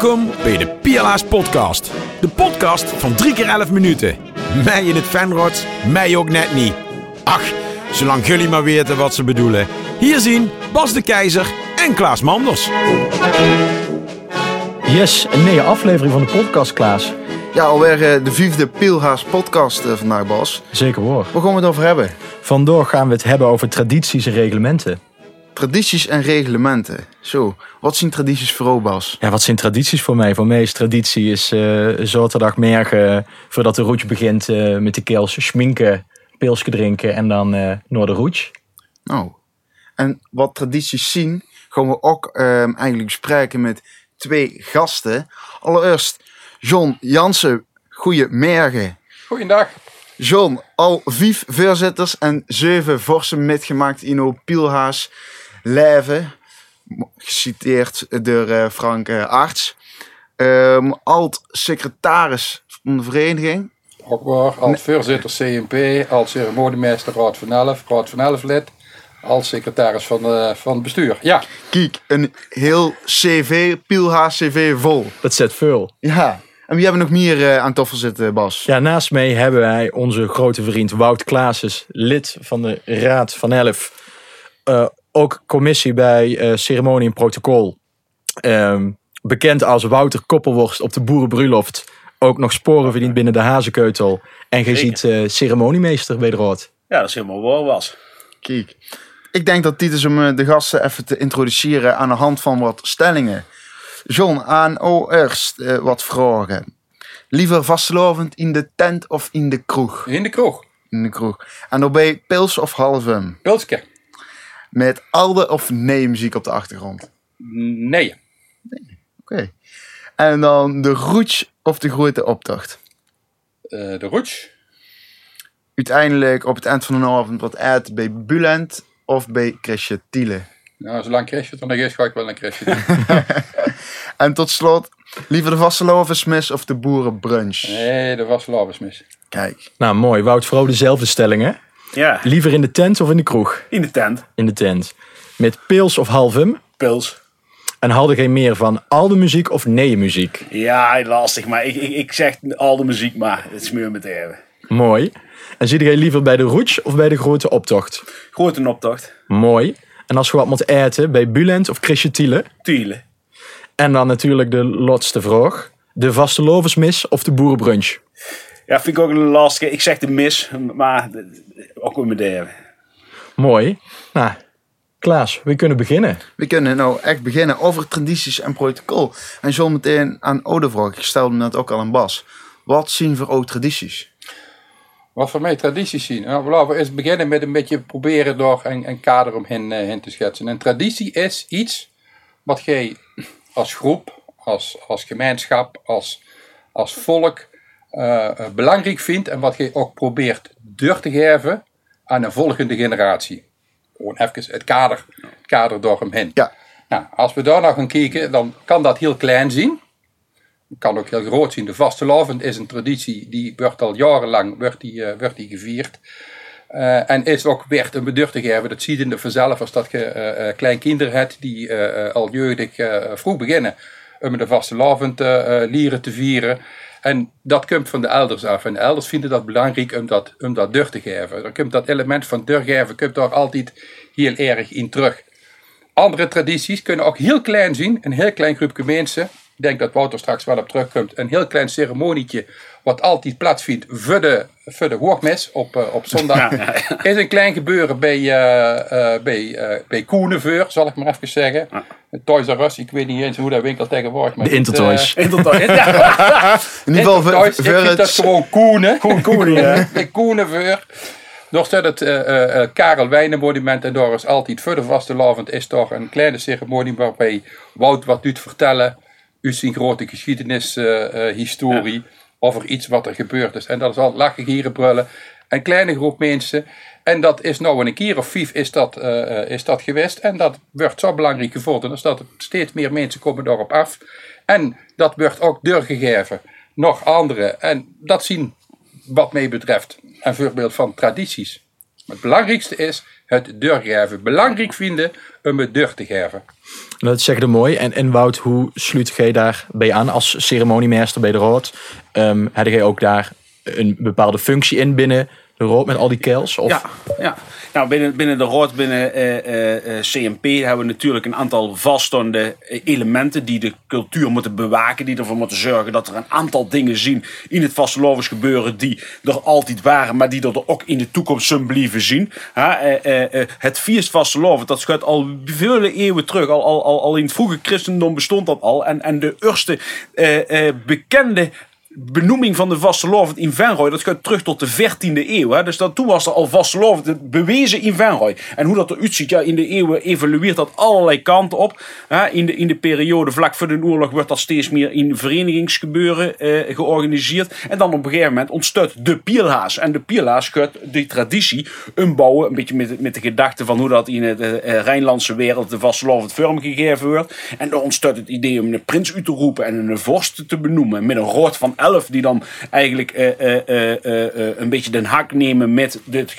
Welkom bij de Piala's Podcast. De podcast van 3 keer 11 minuten. Mij in het fanrot, mij ook net niet. Ach, zolang jullie maar weten wat ze bedoelen. Hier zien Bas de Keizer en Klaas Manders. Yes, een nieuwe aflevering van de podcast, Klaas. Ja, alweer eh, de vijfde Pielhaas podcast eh, vandaag, Bas. Zeker hoor. Waar gaan we het over hebben? Vandoor gaan we het hebben over tradities en reglementen. Tradities en reglementen. Zo, wat zijn tradities voor jou, Bas? Ja, wat zijn tradities voor mij? Voor mij is traditie is eh zaterdagmorgen, voordat de roetje begint, eh, met de keels schminken, pilsje drinken en dan eh naar de roets. Nou, en wat tradities zien, gaan we ook ehm, eigenlijk bespreken met twee gasten. Allereerst John Jansen, goeiemorgen. Goeiedag. John, al vijf voorzitters en zeven vorsen metgemaakt in Pielhaas leven. Geciteerd door eh, Frank eh, Arts. Ehm Alt-secretaris van de vereniging. Ook waar, als voorzitter CNP, als ceremoniemeester Raad van Elf, Raad van Elf lid, als secretaris van, eh, van het bestuur. Ja, Kijk, een heel CV, Pielhaas CV vol. Dat zet veel. Ja, en wie hebben we nog meer aan tafel zitten, Bas? Ja, naast mij hebben wij onze grote vriend Wout Klaases, lid van de Raad van Elf. Eh, ook commissie bij eh, ceremonie en protocol. Ehm, bekend als Wouter Koppelworst op de Boerenbruiloft. Ook nog sporen verdient binnen de Hazekeutel. En je ziet eh, ceremoniemeester bij de Raad. Ja, dat is helemaal waar was. Kijk. Ik denk dat dit is om eh, de gasten even te introduceren aan de hand van wat stellingen. John, aan o eerst eh, wat vragen. Liever vastlovend in de tent of in de kroeg? in de kroeg. In de kroeg. En daarbij pils of halvum? Pilske. Met alde of nee muziek op de achtergrond? Nee. Oké. En dan de roets of de grote optocht? Eh, de roets. Uiteindelijk op het eind van de avond wat eten bij Bulent of bij Chrisje Tiele. Nou, zolang Chrisje er nog is, ga ik wel een Chrisje doen. En tot slot, liever de vastelovensmis of de boerenbrunch? Nee, dat was Labesmis. Kijk. Nou, mooi. Wout, vooral dezelfde stellingen. Ja, Liever in de tent of in de kroeg? in de tent. In de tent. Met pils of halvum? Pils. En hadden geen meer van al de muziek of nee muziek? Ja, lastig, maar ik, ik, ik zeg al de muziek maar. Het smeur me te hebben. Mooi. En zit jij liever bij de roets of bij de grote optocht? Grote optocht. Mooi. En als je wat moet eten, bij Bulent of Chrisje Tiele? Tuurlijk. En dan natuurlijk de laatste vraag. De vaste lovensmis of de boerenbrunch? Ja, vind ik ook een lastige. Ik zeg de mis, maar ook weer met hebben. Mooi. Nou, Klaas, we kunnen beginnen. We kunnen nou echt beginnen over tradities en protocol. En zo meteen aan Ode vraag. Ik stelde net ook al aan Bas. Wat zien voor oude tradities? Wat voor mij tradities zien. Nou, laten we eens beginnen met een beetje proberen door een, een kader omheen eh, heen te schetsen. Een traditie is iets wat jij als groep, als, als gemeenschap, als, als volk eh, eh, belangrijk vindt en wat jij ook probeert door te geven aan een volgende generatie. Gewoon even het kader, het kader door hem heen. Ja. Nou, als we daar nou gaan kijken, dan kan dat heel klein zien. Kan ook heel groot zien. De vastelavond is een traditie die wordt al jarenlang wordt die, eh, wordt die gevierd. En is ook werd een bedur te geven. Dat zie je in de vanzelf als dat je eh, eh, klein kinderen hebt die al jeugdig vroeg beginnen om de vastelavond eh, lieren te vieren. En dat komt van de elders af. En de elders vinden dat belangrijk om dat, om dat te geven. Dan komt dat element van dur geven komt daar altijd heel erg in terug. Andere tradities kunnen ook heel klein zien. Een heel klein groepje mensen. Ik denk dat Wouter straks wel op terugkomt. Een heel klein ceremonietje. Wat altijd plaatsvindt voor de, voor de hoogmis op, eh, op zondag. Is een klein gebeuren bij, eh eh bij, eh bij Koenenveur, zal ik maar even zeggen. Toys R Us, ik weet niet eens hoe dat winkel tegenwoordig. maar De het, Intertoys. Intertoys. In ieder geval voor, Intertoys, ik vind dat het... gewoon Koenen. Gewoon cool, ja. Bij Koenenveur. Daar staat het eh, eh, eh, Karel Wijnenmonument en daar is altijd voor de vastelavond is toch een kleine ceremonie waarbij Wout wat doet vertellen. U zijn grote geschiedenishistorie over iets wat er gebeurd is. En dat is al lachen, gieren, brullen. Een kleine groep mensen. En dat is nou een keer of vijf is dat, eh, is dat geweest. En dat wordt zo belangrijk gevonden. Dus dat steeds meer mensen komen daarop af. En dat wordt ook doorgegeven. Nog anderen. En dat zien wat mij betreft een voorbeeld van tradities. Maar het belangrijkste is het deurgeven belangrijk vinden om het deur te geven. Dat zeg je mooi. En, en Wout, hoe sluit jij daarbij aan als ceremoniemeester bij de Rood? Ehm had jij ook daar een bepaalde functie in binnen de Rood met al die kels? Of Ja, ja. Nou, binnen, binnen de Rood, binnen eh, eh, eh, CMP, hebben we natuurlijk een aantal vaststaande elementen die de cultuur moeten bewaken. Die ervoor moeten zorgen dat er een aantal dingen zien in het vastelovens gebeuren die er altijd waren, maar die er ook in de toekomst zullen blijven zien. Ha, eh, het feest vasteloven, dat schuilt al vele eeuwen terug. Al, al, al, in het vroege christendom bestond dat al. En, en de eerste bekende benoeming van de vastelovend in Venrooy, dat gaat terug tot de 14e eeuw. Hè? Dus dat, toen was er al vastelovend bewezen in Venrooy. En hoe dat eruit ziet, ja, in de eeuwen evolueert dat allerlei kanten op. Hè? In, de, in de periode vlak voor de oorlog wordt dat steeds meer in verenigingsgebeuren eh, georganiseerd. En dan op een gegeven moment ontstaat de Pielhaas. En de Pielhaas gaat die traditie umbouwen, een beetje met, met de gedachte van hoe dat in het eh, eh, Rijnlandse wereld de vastelovend vormgegeven wordt. En dan ontstaat het idee om een prins uit te roepen en een vorst te benoemen met een rood van die dan eigenlijk eh, eh, eh, een beetje den hak nemen met dit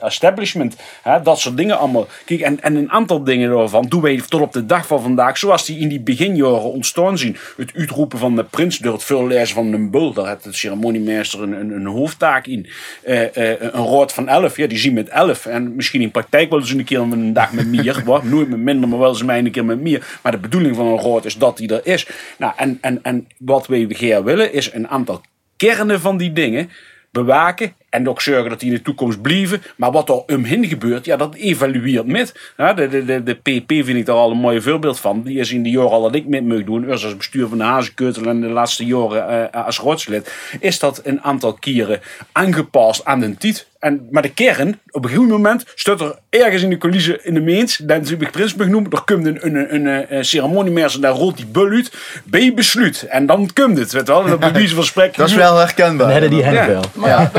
establishment. Hè, dat soort dingen allemaal. Kijk, en, en een aantal dingen daarvan doen wij tot op de dag van vandaag, zoals die in die beginjaren ontstaan zien. Het uitroepen van de prins door het voorlezen van een bul, daar heeft de ceremoniemeester een, een, een hoofdtaak in. Een rood van elf, ja, die zien met elf. En misschien in praktijk wel eens een keer een dag met meer. Nooit met minder, maar wel eens een keer met meer. Maar de bedoeling van een rood is dat die er is. Nou, en, en, en wat wij hier willen, is een aantal kernen van die dingen bewaken. En ook zorgen dat die in de toekomst blijven. Maar wat er omheen gebeurt, ja, dat evalueert met. Ja, de, de, de, de PP vind ik daar al een mooi voorbeeld van. Die is in de jaren al dat ik met mag doen. Eerst als bestuur van de Hazenkeutel en de laatste jaren eh, als raadslid. Is dat een aantal keren aangepast aan de tijd. En, maar de kern, op een gegeven moment, staat er ergens in de coulissen in de meens, dan heb ik prins genoemd, er komt een, een, een, een, ceremoniemeester, daar rolt die bul uit, bij besluit. En dan komt het, weet wel, dat bij van spreken. Dat is wel herkenbaar. dan hadden die hen Ja. wel. Maar ja,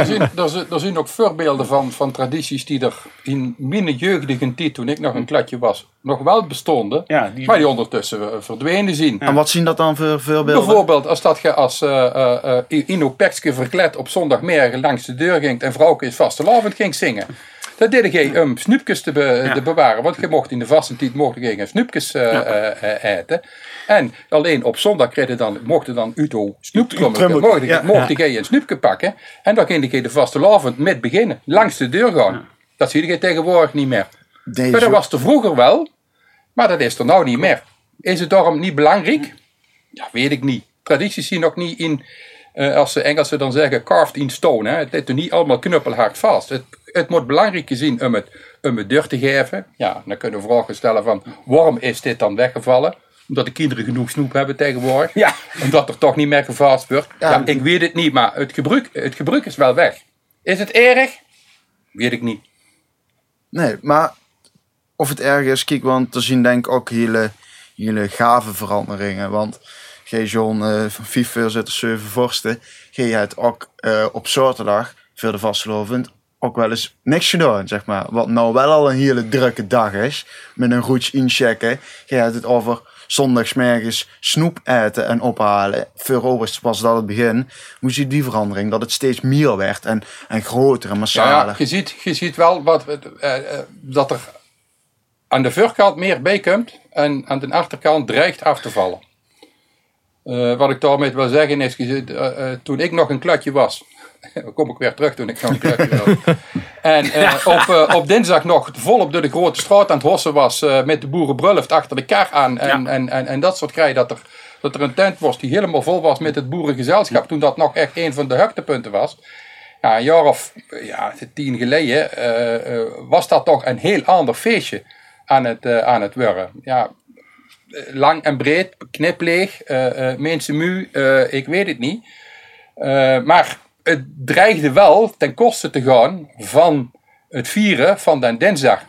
er zijn ook voorbeelden van, van tradities die er in mijn jeugdige tijd, toen ik nog een klatje was, nog wel bestonden. Ja, die- Maar die ondertussen verdwenen zien. En wat zien dat dan voor voorbeelden? Bijvoorbeeld als dat je als Ino Pekske verkleed op zondagmiddag langs de deur ging en vrouwke is vastelavond ging zingen. Dat deed je om snoepjes te, be- te bewaren. Want je mocht in de vastentijd mocht je geen snoepjes eten. En alleen op zondag kreeg je dan, mocht je dan Uto. Trummelke, Mocht ja. mocht je een snoepje pakken. En dan ging je de vastelavond met beginnen. Langs de deur gaan. Dat zie je tegenwoordig niet meer. Maar dat was er vroeger wel. Maar dat is er nou niet meer. Is het daarom niet belangrijk? Ja, weet ik niet. Tradities zien nog niet in, eh, als de Engelsen dan zeggen, carved in stone. Hè. Het is er niet allemaal knuppelhard vast. Het, het moet belangrijk gezien om het, om het deur te geven. Ja, dan kunnen we vragen stellen van, waarom is dit dan weggevallen? Omdat de kinderen genoeg snoep hebben tegenwoordig. Ja. Omdat er toch niet meer gevast wordt. Ja, Ja. ik weet het niet, maar het gebruik, het gebruik is wel weg. Is het erg? Weet ik niet. Nee, maar of het erg is, kijk, want er zien denk ik ook hele, hele gave veranderingen. Want gij John, eh van vijf voorzitters, zeven vorsten, gij het ook eh, op zaterdag, voor de vastelovend, ook wel eens niks gedaan, zeg maar. Wat nou wel al een hele drukke dag is, met een roetje inchecken. Gij hebt het over zondagsmergens snoep eten en ophalen. Voor was dat het begin. Hoe zie je die verandering? Dat het steeds meer werd en, en groter en massaler. ja, je, ziet, je ziet wel wat, eh, eh, dat er aan de voorkant meer bij komt en aan de achterkant dreigt af te vallen. Eh, wat ik daarmee wil zeggen is, ziet, eh, toen ik nog een klatje was, kom ik weer terug toen ik nog een klatje was. En eh, op, eh, op dinsdag nog volop door de grote straat aan het hossen was eh, met de boerenbrulft achter de kar aan en, Ja. en, en, en dat soort krijg dat er, dat er een tent was die helemaal vol was met het boerengezelschap toen dat nog echt een van de hoogtepunten was. Ja, een jaar of ja, tien geleden was dat toch een heel ander feestje aan het, aan het worden. Ja, lang en breed, knipleeg, mensen mu, ik weet het niet. Maar het dreigde wel ten koste te gaan van het vieren van den dinsdag.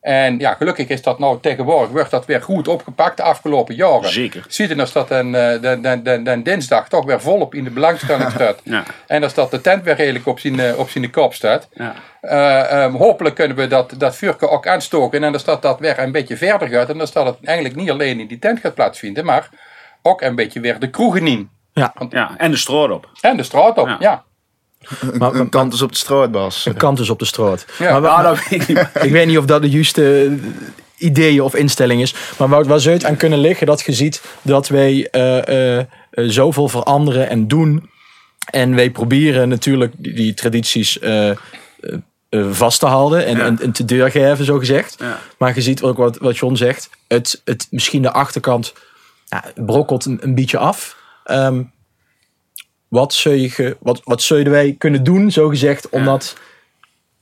En ja, gelukkig is dat nou tegenwoordig, wordt dat weer goed opgepakt de afgelopen jaren. Zeker. Ziet je als dat een, eh, den, den, den, den dinsdag toch weer volop in de belangstelling staat. Ja. En als dat de tent weer redelijk op zijn, eh, op zijn kop staat. Ja. Eh, ehm, hopelijk kunnen we dat, dat vuurke ook aanstoken. En als dat, dat weer een beetje verder gaat. En dan dat het eigenlijk niet alleen in die tent gaat plaatsvinden. Maar ook een beetje weer de kroegen in. Ja, en de straat op. En de straat op, ja. Ja. Maar- een kant is op de straat, Bas. Een kant is op de straat. Ja, maar, weet ik weet niet of dat de juiste ideeën of instelling is. Maar Wout, waar zou het aan kunnen liggen dat je ziet dat wij eh, eh, eh, zoveel veranderen en doen. En wij proberen natuurlijk die, die tradities eh, eh, eh, vast te houden en, Ja. en, en te doorgeven, zo gezegd. Ja. Maar je ziet ook wat, wat John zegt. Het, het, misschien de achterkant ja, brokkelt een, een beetje af. Ehm, wat, zou je, wat, wat zouden wij kunnen doen, zo gezegd, om dat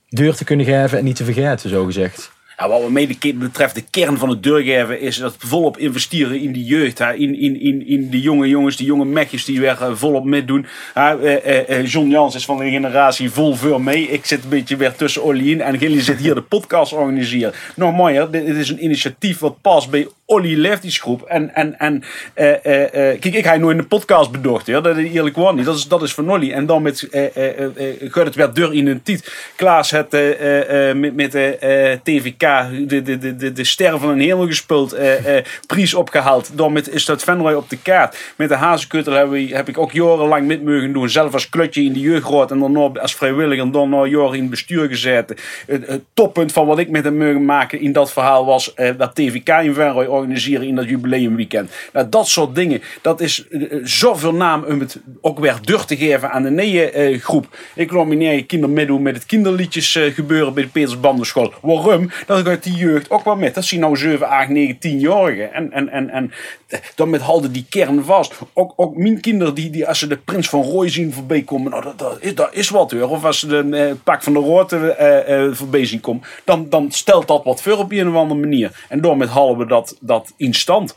deur te kunnen geven en niet te vergeten, zo gezegd? Ja, wat de ke- betreft, de kern van het doorgeven is dat volop investeren in die jeugd. Hè. In, in, in, in die jonge jongens, die jonge mekjes die weer eh, volop meedoen. Eh, eh, John Jans is van de generatie vol voor mee. Ik zit een beetje weer tussen Olly in. En Gilly zit hier de podcast organiseren. Nog mooier, dit, dit is een initiatief wat past bij Olly Lefties groep. En, en, en eh, eh, eh, kijk, ik ga nooit in de podcast bedocht. Ja. Dat is eerlijk waar niet. Dat is, dat is van Olly. En dan met, gaat het weer deur in een tiet. Klaas het met, met TVK, de, de, de, de, sterren van een hemel gespeeld, prijs opgehaald. Dan met is dat Venray op de kaart. Met de Hazenkuttel heb, heb ik ook jarenlang met mogen doen. Zelf als klutje in de jeugdraad en daarna als vrijwilliger en dan nog jaren in het bestuur gezeten. Het, toppunt van wat ik met hem mogen maken in dat verhaal was dat TVK in Venray organiseren in dat jubileumweekend. Nou, dat soort dingen, dat is eh, zoveel naam om het ook weer deur te geven aan de eh, groep. Ik nomineer kinderen meedoen met het kinderliedjes eh, gebeuren bij de Peters Bandenschool. Waarom? Dat gaat die jeugd ook wel met. Dat zien nou 7, 8, 9, 10-jarigen. En, en, en, en dan met halde die kern vast. Ook, ook mijn kinderen, die, die als ze de Prins van Roy zien voorbij komen, nou, dat, dat, is, dat is wat hoor. Of als ze de eh, Pak van de Roorte eh, eh, voorbij zien komen, dan, dan stelt dat wat voor op een of andere manier. En door met we dat, dat in stand.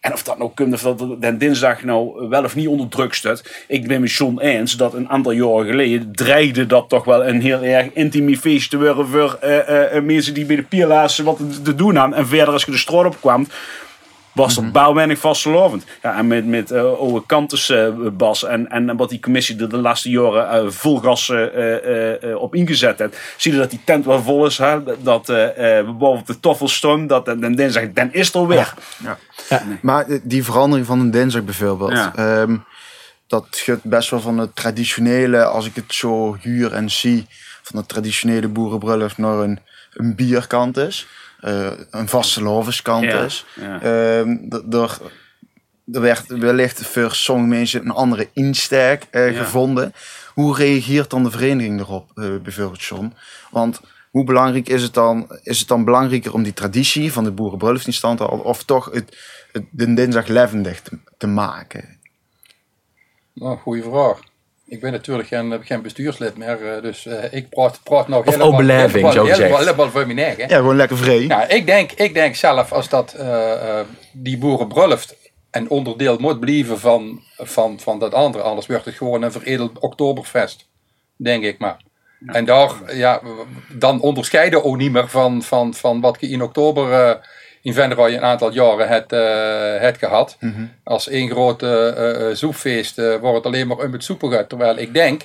En of dat nou komt, dat den dinsdag nou wel of niet onder druk staat. Ik ben met John eens dat een aantal jaren geleden dreigde dat toch wel een heel erg intiem feest te worden voor eh, eh, mensen die bij de pierlaars wat te- doen hadden. En verder als je de straat op kwam, was er bouw weinig vastgelovend. Ja, en met, met uh, Oude Kantes eh, Bas en, en wat die commissie er de laatste jaren eh, vol gas eh, eh, eh, op ingezet heeft, zie je dat die tent wel vol is. Hè? Dat eh, eh, we boven op de toffel staan, dat en dan zeg ik, dan is er weer. Maar eh, die verandering van een dinsdag bijvoorbeeld. Ja. ehm, dat gaat best wel van het traditionele, als ik het zo huur en zie, van het traditionele boerenbrullig naar een, een bierkant is. Eh, een vaste lovenskant Ja, is. ja. Ehm, er, er werd wellicht voor sommige mensen een andere insteek eh, Ja. gevonden. Hoe reageert dan de vereniging erop, eh, bijvoorbeeld John? Want hoe belangrijk is het dan? Is het dan belangrijker om die traditie van de boerenbruiloft in stand te houden, of toch het, het, de dinsdag levendig te, te maken? Nou, goede vraag. Ik ben natuurlijk geen, geen bestuurslid meer, eh, dus eh, ik praat, praat nog Of zo gezegd. helemaal, helemaal voor mijn eigen. Ja, gewoon lekker vrij. Nou, ik denk, ik denk zelf als dat eh, eh, die boerenbrulft een onderdeel moet blijven van, van, van dat andere, anders wordt het gewoon een veredeld oktoberfest, denk ik maar. En daar, ja, dan onderscheiden ook niet meer van, van, van wat je in oktober in Venray een aantal jaren het, eh, het gehad. Als één grote eh, soepfeest eh, wordt het alleen maar om het soepen gaat. Terwijl ik denk,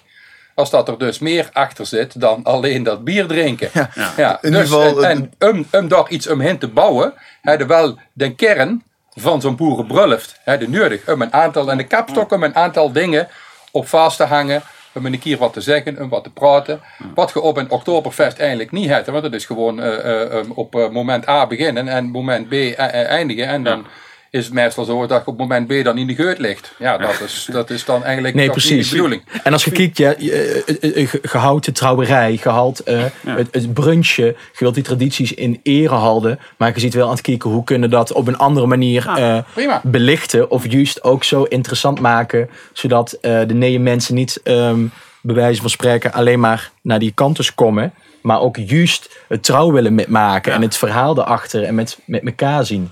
als dat er dus meer achter zit dan alleen dat bier drinken. Ja. In dus, ieder geval, en, om, om daar iets omheen te bouwen, hadden wel de kern van zo'n boerenbrulft hadden nodig. Om een aantal, en de kapstok om een aantal dingen op vast te hangen. Om een keer wat te zeggen, om wat te praten. Wat je op een Oktoberfest eigenlijk niet hebt. Want het is gewoon eh, eh, um, op eh, moment A beginnen en moment B eh, eh, eindigen. En dan is het meestal zo dat je op moment B dan in de geut ligt. Ja, dat is, dat is dan eigenlijk Nee, niet precies. de bedoeling. En als je kijkt, ja, je- eh, eh, ge- gehouden de trouwerij, gehaald eh, het, het brunchje, je wilt die tradities in ere houden, maar je ziet wel aan het kijken hoe kunnen dat op een andere manier eh, belichten of juist ook zo interessant maken, zodat eh, de nieuwe mensen niet ehm bij wijze van spreken alleen maar naar die kanten komen, maar ook juist het trouw willen metmaken en het verhaal erachter en met, met elkaar zien.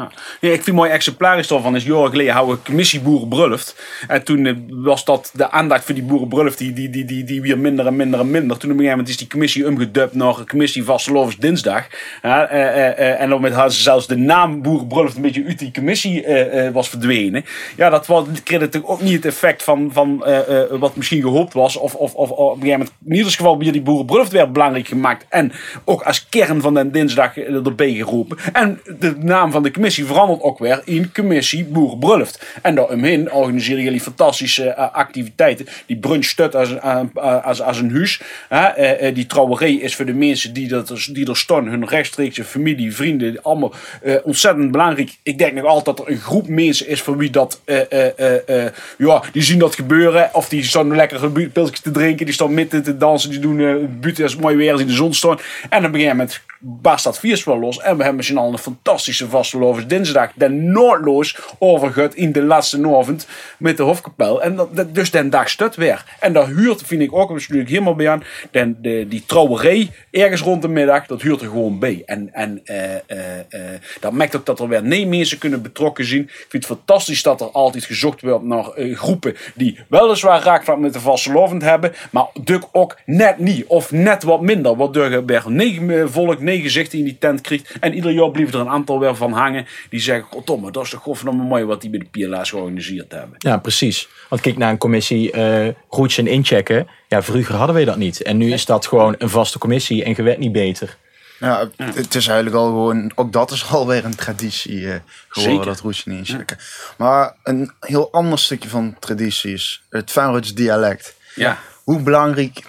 Ja, ik vind mooi exemplarisch daarvan is jaren geleden houden commissie boerenbrulft. En toen eh, was dat de aandacht voor die boerenbrulft die, die, die, die, die weer minder en minder en minder. Toen op een gegeven moment is die commissie omgedubt naar commissie vastelovens dinsdag. Ja, eh, eh, eh, en dan met zelfs de naam boerenbrulft een beetje uit die commissie eh, eh, was verdwenen. Ja, dat kreeg natuurlijk ook niet het effect van, van wat misschien gehoopt was. Of, of, of, op een gegeven moment, in ieder geval weer die boerenbrulft werd belangrijk gemaakt. En ook als kern van de dinsdag erbij geroepen. En de naam van de commissie commissie verandert ook weer in commissie Boerenbrulft. En daaromheen organiseren jullie fantastische eh, activiteiten. Die brunch stut als, een- eh, als, als een huis. Eh, eh, die trouwerij is voor de mensen die, dat, die er staan, hun rechtstreekse familie, vrienden, allemaal eh, ontzettend belangrijk. Ik denk nog altijd dat er een groep mensen is voor wie dat, eh, eh, eh, eh, ja, die zien dat gebeuren. Of die staan lekker een pilsje te drinken, die staan midden te dansen, die doen eh buiten als mooi weer in de zon staan. En dan begin je met barst dat wel los. En we hebben misschien al een fantastische vastelovens dinsdag. Den noodloos overgut in de laatste avond met de Hofkapel. En dat, dus den dag stut weer. En dat huurt, vind ik ook, ik helemaal bij aan. Den, de, die trouwerij, ergens rond de middag, dat huurt er gewoon bij. En, en eh, eh, eh, dat maakt ook dat er weer nee mensen kunnen betrokken zien. Ik vind het fantastisch dat er altijd gezocht wordt naar groepen die weliswaar raakvlak met de vastelovend hebben. Maar duk ook net niet. Of net wat minder. Waardoor je weer negen volk, negen gezichten in die tent krijgt. En ieder jaar blijven er een aantal weer van hangen. Die zeggen, goddomme, dat is toch godverdomme mooi wat die bij de PLA's georganiseerd hebben. Ja, precies. Want kijk naar een commissie eh routes en inchecken. Ja, vroeger hadden we dat niet. En nu is dat gewoon een vaste commissie en je weet niet beter. Ja, het- is eigenlijk al gewoon, ook dat is alweer een traditie eh, geworden, Zeker. dat roesje niet inchecken. Maar een heel ander stukje van traditie is het Feyenoords dialect. Ja. Hoe belangrijk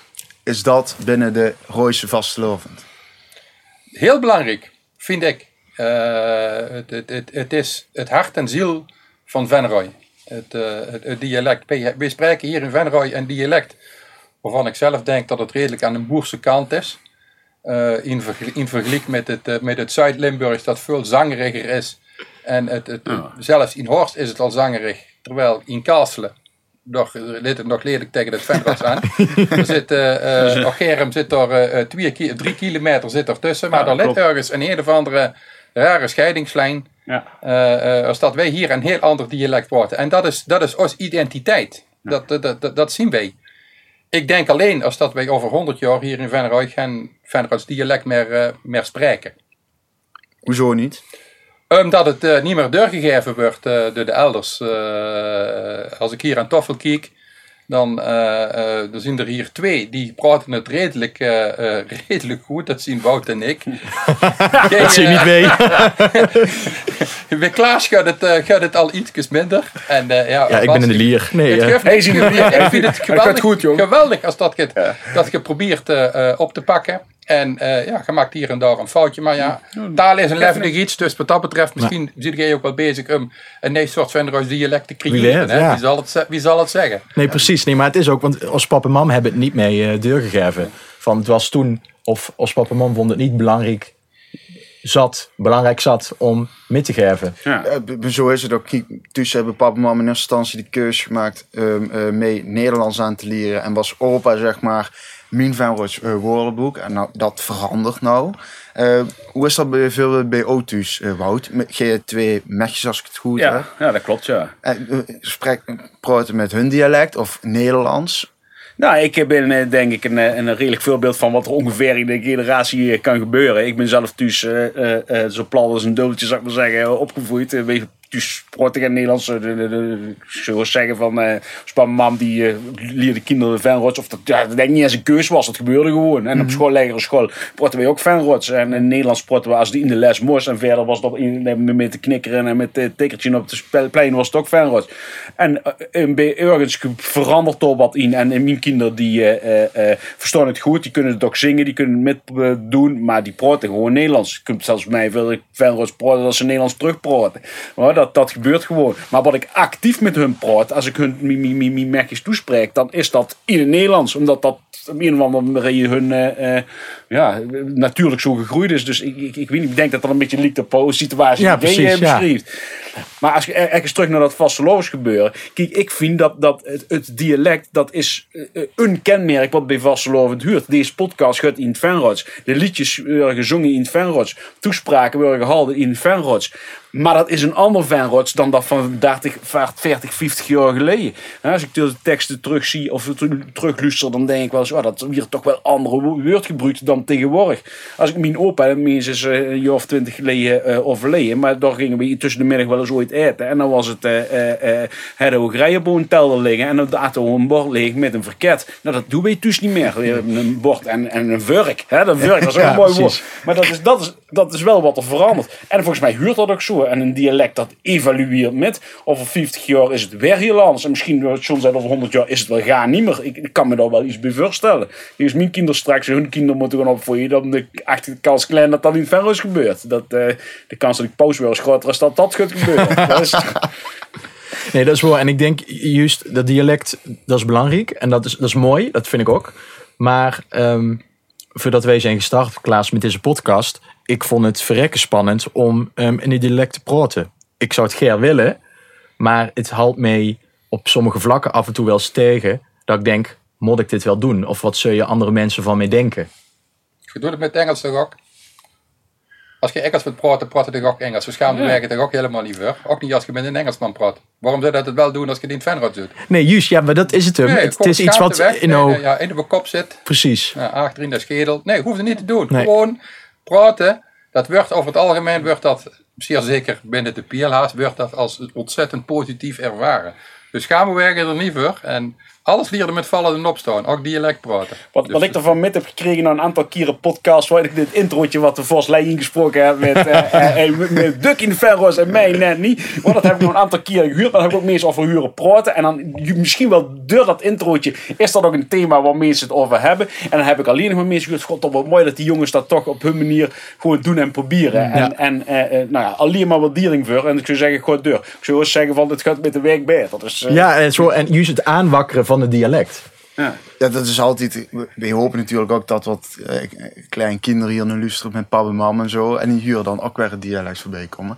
is dat binnen de Rooise vastelovend? Heel belangrijk, vind ik. Eh, het, het, het, het is het hart en ziel van Venrooy. Het, eh, het, het dialect. Wij spreken hier in Venrooy een dialect waarvan ik zelf denk dat het redelijk aan de boerse kant is. Eh, in, vergel- in vergelijking met het, met het Zuid-Limburgs dat veel zangeriger is. En het, het, zelfs in Horst is het al zangerig. Terwijl in Kasselen, nog, dit nog lelijk tegen het Venroods aan. er zit, Gerem zit er eh, twee ki- drie kilometer zit er tussen. Maar Ja, er ligt klopt. ergens een een of andere rare scheidingslijn. Ja. eh, eh, als dat wij hier een heel ander dialect praten. En dat is, dat is onze identiteit. Dat, dat, dat, dat zien wij. Ik denk alleen als dat wij over 100 jaar hier in Venrooy geen Venroods dialect meer, eh, meer spreken. Hoezo niet? Omdat het eh, niet meer doorgegeven wordt eh, door de elders. Eh, als ik hier aan Toffel kijk, dan, eh, eh, dan zijn er hier twee die praten het redelijk, eh, eh, redelijk goed. Dat zien Wout en ik. Dat zie je niet mee. Bij Klaas gaat het, gaat het al iets minder. En, eh, ja, Ja, ik ben in de lier. Nee, Het geeft. Ik vind het geweldig, goed, geweldig als dat je, dat je probeert eh, eh, op te pakken. En eh, ja, je maakt hier en daar een foutje. Maar ja, taal is een levendig iets. Dus wat dat betreft, misschien zit jij ook wel bezig om een nieuw soort Venro's dialect te creëren. Wie weet, hè? ja. wie, zal het, wie zal het zeggen? nee, precies. Nee, maar het is ook, want als papa en mam hebben het niet mee eh doorgegeven. Van het was toen, of als papa en mam vond het niet belangrijk zat, belangrijk zat om mee te geven. Ja. Eh, zo is het ook. Dus hebben papa en mama in eerste instantie de keuze gemaakt um, eh, mee Nederlands aan te leren. En was opa, zeg maar, mijn Venroods eh, woordenboek. En nou, dat verandert nou. Eh, hoe is dat bij veel bij Otus, eh, Wout? Met G2 metjes als ik het goed heb. Ja, dat klopt, ja. En, eh, spreek, praten met hun dialect of Nederlands? Nou, ik ben denk ik een, een redelijk voorbeeld van wat er ongeveer in de generatie kan gebeuren. Ik ben zelf thuis eh, zo plat als een dubbeltje, zou ik maar zeggen, opgevoed. Eh, weet je, thuis praat ik in Nederlands. eh, de, de, de, ik zou zeggen van, eh als mijn mam die eh, leerde kinderen Venrots. Of dat, ja, dat denk ik niet eens een keus was, dat gebeurde gewoon. En op school, lagere school, praten wij ook Venrots. En in Nederlands praten we als die in de les moest. En verder was in, met te knikkeren en met het tikkertje op het plein was het ook Venrots. En eh, eh, bij ergens verandert er wat in. En, mijn kinderen die eh, eh, eh, verstaan het goed, die kunnen het ook zingen, die kunnen het met eh, doen, maar die praten gewoon Nederlands. Je kunt zelfs mij veel Venrots praten dat ze Nederlands terugpraten. Maar dat, dat gebeurt gewoon. Maar wat ik actief met hun praat, als ik hun merkjes toespreek, dan is dat in het Nederlands. Omdat dat op een of andere manier hun eh, eh, ja, natuurlijk zo gegroeid is. Dus ik, ik, ik weet niet, ik denk dat dat een beetje op de situatie Ja, die ja. beschrijft. Maar als je er- ergens terug naar dat vastelovens gebeuren. Kijk, ik vind dat, dat het, het dialect, dat is eh, een kenmerk wat bij vastelovend huurt. Deze podcast gaat in het Venrods. De liedjes worden gezongen in het Venrods. Toespraken worden gehouden in het Venrods. Maar dat is een ander Venrods dan dat van 30, 40, 50 jaar geleden. Als ik de teksten terugzie of terugluister, dan denk ik wel eens, oh, dat is hier toch wel andere wo- woordgebruik dan tegenwoordig. Als ik mijn opa, mijn is eh, een jaar of twintig geleden eh, overleden, maar daar gingen we tussen de middag wel eens ooit eten. En dan was het, we grijenboon telder liggen en dan aten we een bord leeg met een verket. Nou, dat doen wij dus niet meer. We een bord en, en een. Hè, dat vurk, dat is ook een mooi woord. Maar dat is, dat, is, dat is wel wat er verandert. En volgens mij huurt dat ook zo. En een dialect dat evalueert met. Over 50 jaar is het weer heel anders. En misschien, zei, over 100 jaar is het wel gaan niet meer. Ik, ik kan me daar wel iets bij voorstellen. Dus mijn kinderen straks, hun kinderen moeten gaan opvoeden. Dan de, echt de kans klein dat dat in is gebeurd. Dat, eh, de kans dat ik pauze wil is groter is dat dat gaat gebeuren. dat is, Nee, dat is waar. En ik denk juist dat dialect, dat is belangrijk. En dat is, dat is mooi, dat vind ik ook. Maar ehm, voordat wij zijn gestart, Klaas, met deze podcast. Ik vond het verrekken spannend om ehm, in die dialect te praten. Ik zou het ger willen, maar het haalt mij op sommige vlakken af en toe wel eens tegen. Dat ik denk, moet ik dit wel doen? Of wat zullen andere mensen van mij denken? Je doet het met Engels toch ook? Als je Engels wilt praten, praat je toch ook Engels. We schamen Ja. werken toch ook helemaal niet voor. Ook niet als je met een Engelsman praat. Waarom zou je dat wel doen als je die in doet? Nee, juist, ja, maar dat is het hem. Nee, het, is iets wat weg. in Nee, nee, ja, in de kop zit. precies. Ja, achter in de schedel. Nee, hoeft het niet te doen. Nee. Gewoon praten. Dat wordt over het algemeen wordt dat, zeer zeker binnen de PLH's, wordt dat als ontzettend positief ervaren. Dus gaan we werken er niet voor. En alles leren met vallen en opstaan. Ook dialect praten. Wat, Dus- wat ik ervan met heb gekregen na een aantal keren podcast, waar ik dit introotje wat de Vos Lei ingesproken heb met, eh, eh, eh, met, met Duk in de Ferros en mij net niet. Want dat heb ik nog een aantal keren gehuurd. Dan heb ik ook mensen over huren praten. En dan misschien wel door dat introotje is dat ook een thema waar mensen het over hebben. En dan heb ik alleen nog maar mensen gehuurd. God, toch wat mooi dat die jongens dat toch op hun manier gewoon doen en proberen. En, Ja. en eh, nou ja, alleen maar waardering voor. En ik zou zeggen, gewoon deur. Ik zou eens zeggen van, dit gaat met de week beter. Dus, Ja, en, zo, en juist het aanwakkeren van het dialect. ja. Ja, dat is altijd. We hopen natuurlijk ook dat wat eh, kleine kinderen hier nu luisteren met papa en mam en zo. En die huren dan ook weer het dialect voorbij komen.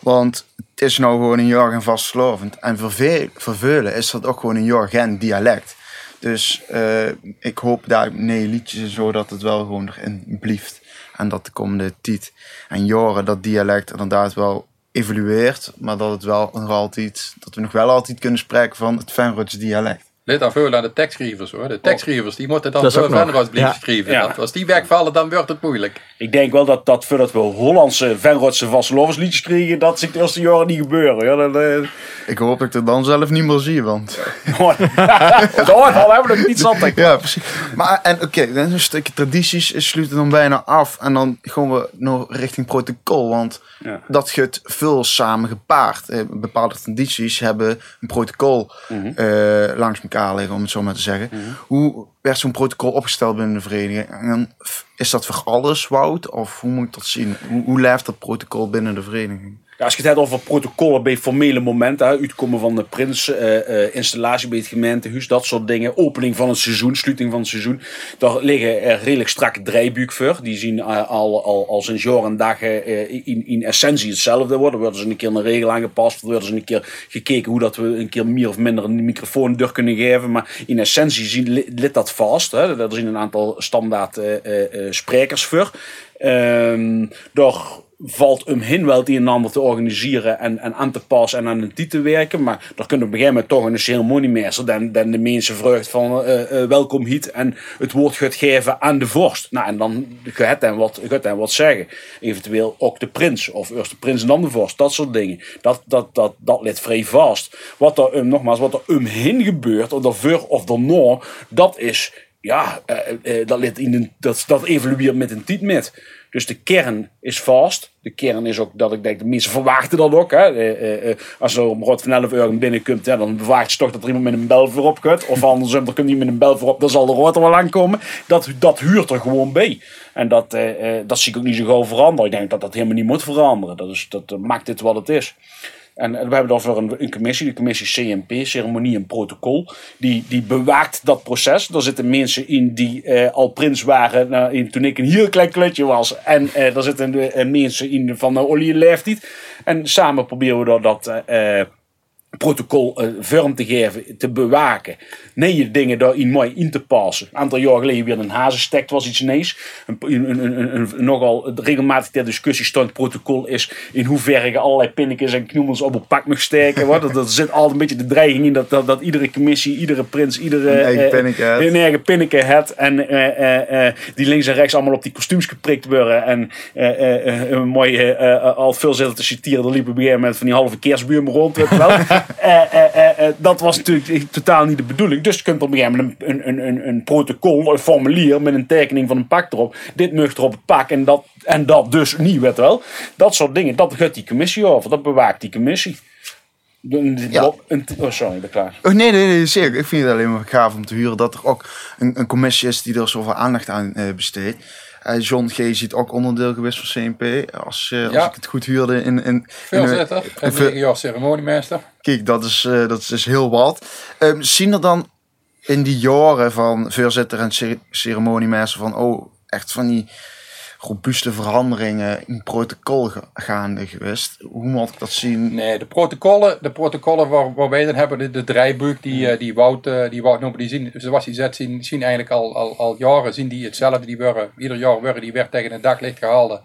Want het is nou gewoon een jaar en vastslovend. En voor, veel, voor velen is dat ook gewoon een jaar geen dialect. Dus eh, ik hoop daar nee liedjes en zo dat het wel gewoon erin blijft. En dat de komende tijd en jaren dat dialect inderdaad wel evolueert. Maar dat het wel nog altijd, dat we nog wel altijd kunnen spreken van het Venrots dialect. Let dan veel aan de tekstschrijvers hoor. De tekstschrijvers die moeten dan zo. Venroods blijven schrijven. Als die wegvallen, dan wordt het moeilijk. Ik denk wel dat, dat voordat we Hollandse Venrotse vastelovensliedjes kregen, dat zich de eerste jaren niet gebeuren. Ja, dat, eh, Ik hoop dat ik het dan zelf niet meer zie, want... dat hoort al, hebben we nog niet zat. Ja, precies. Maar en oké, dan een stukje tradities sluiten dan bijna af. En dan gaan we nog richting protocol. Want Ja. dat gaat veel samen gepaard. Eh, bepaalde tradities hebben een protocol Mhm. eh, langs elkaar liggen, om het zo maar te zeggen. Hoe werd zo'n protocol opgesteld binnen de vereniging? En dan, is dat voor alles, Wout? Of hoe moet ik dat zien? Hoe, hoe leeft dat protocol binnen de vereniging? Ja, als je het hebt over protocollen bij formele momenten, uitkomen van de prins, eh, eh, installatie bij het gemeentehuis, dat soort dingen, opening van het seizoen, sluiting van het seizoen, daar liggen er redelijk strakke draaibuik voor. Die zien eh, al, al, al sinds jaar en dag eh, in, in essentie hetzelfde worden. Wordt eens een keer een regel aangepast, wordt eens een keer gekeken hoe dat we een keer meer of minder een microfoon door kunnen geven. Maar in essentie zien, li- ligt dat vast. Hè. Er zijn een aantal standaard sprekers voor. Ehm daar valt omheen wel het een en ander te organiseren en, en aan te passen en aan een titel te werken. Maar daar kunnen op een gegeven moment toch een ceremoniemeester dan, dan de mensen vreugd van eh, eh, welkom hier en het woord gaat geven aan de vorst. Nou, en dan gaat hij wat, wat zeggen. Eventueel ook de prins of eerst de prins en dan de vorst. Dat soort dingen. Dat, dat, dat, dat ligt vrij vast. Wat er, um, nogmaals, wat er omheen gebeurt, of daarvoor of daarna, dat is ja, dat, in de, dat, dat evolueert met een tijd met. Dus de kern is vast. De kern is ook dat ik denk, de mensen verwachten dat ook. Hè. Eh, eh, eh, als er om rot van 11 uur binnenkomt, ja, dan verwacht je toch dat er iemand met een bel voorop gaat. Of andersom, er komt iemand met een bel voorop, dan zal de rood er wel aankomen. Dat, dat huurt er gewoon bij. En dat, dat zie ik ook niet zo gauw veranderen. Ik denk dat dat helemaal niet moet veranderen. Dat, is, dat maakt dit wat het is. En we hebben daarvoor een, een commissie, de commissie CMP, Ceremonie en Protocol. Die, die bewaakt dat proces. Daar zitten mensen in die eh, al prins waren nou, in, toen ik een heel klein klutje was. En eh daar zitten eh, mensen in van olie leeftijd. En samen proberen we dat, dat protocol eh, vorm te geven, te bewaken. Nee, dingen daarin mooi in te passen. Een aantal jaar geleden weer een hazenstek was iets nees. Een, een, een, nogal regelmatig ter discussie stond protocol is in hoeverre je allerlei pinnetjes en knoemels op een pak mag steken. Wat? Dat, er zit altijd een beetje de dreiging in dat, dat, dat iedere commissie, iedere prins, iedere Een eigen eh, pinneke heeft. een eigen pinneke heeft. En eh, eh, eh, die links en rechts allemaal op die kostuums geprikt worden. En eh, eh, eh, een mooi, eh, eh, al veel zitten te citeren, er liepen op een gegeven moment van die halve kerstbuur rond. Weet je wel. Eh, eh, eh, dat was natuurlijk totaal niet de bedoeling. Dus je kunt op een gegeven moment een, een, een, een protocol, een formulier met een tekening van een pak erop. Dit mucht er op het pak en dat, en dat dus niet, weet wel. Dat soort dingen, dat gaat die commissie over. Dat bewaakt die commissie. Ja. oh, sorry, ik ben klaar. Oh, nee, nee, nee, zeker. Ik vind het alleen maar gaaf om te huren dat er ook een, een commissie is die er zoveel aandacht aan besteedt. Eh, John G. ziet ook onderdeel geweest van CNP. Als, eh, als ik het goed huurde in... in, in Voorzitter en jaar ceremoniemeester. Kijk, dat is, eh, dat is heel wat. Ehm, zien er dan in die jaren van voorzitter en cere- ceremoniemeester van... Oh, echt van die robuuste veranderingen in protocol ga- gaande geweest. Hoe moet ik dat zien? Nee, de protocollen, de protocollen waar, waar wij dan hebben, de, de draaiboek die, eh, die Wout, eh, die Wout noemde, die zien, zoals hij zegt, zien, zien eigenlijk al, al, al jaren zien die hetzelfde. Die ieder jaar worden die weer tegen het daglicht gehaald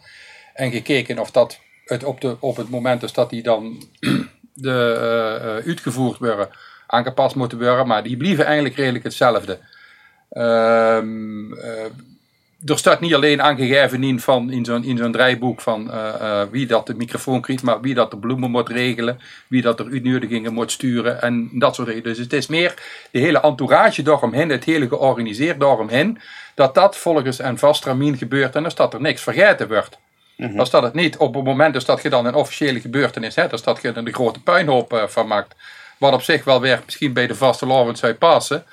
en gekeken of dat het op, de, op het moment is dat die dan de, eh, eh, uitgevoerd worden, aangepast moeten worden, maar die blijven eigenlijk redelijk hetzelfde. Ehm, eh, er staat niet alleen aangegeven in, van, in zo'n in zo'n draaiboek van eh, eh, wie dat de microfoon krijgt, maar wie dat de bloemen moet regelen, wie dat er uitnodigingen moet sturen en dat soort dingen. Dus het is meer de hele entourage daaromheen, het hele georganiseerd daaromheen, dat dat volgens een vast ramien gebeurt en dus dat er niks vergeten wordt. Als dat het niet op het moment dat je dan een officiële gebeurtenis hebt, dus dat je er een grote puinhoop eh, van maakt, wat op zich wel weer misschien bij de vaste lovend zou passen,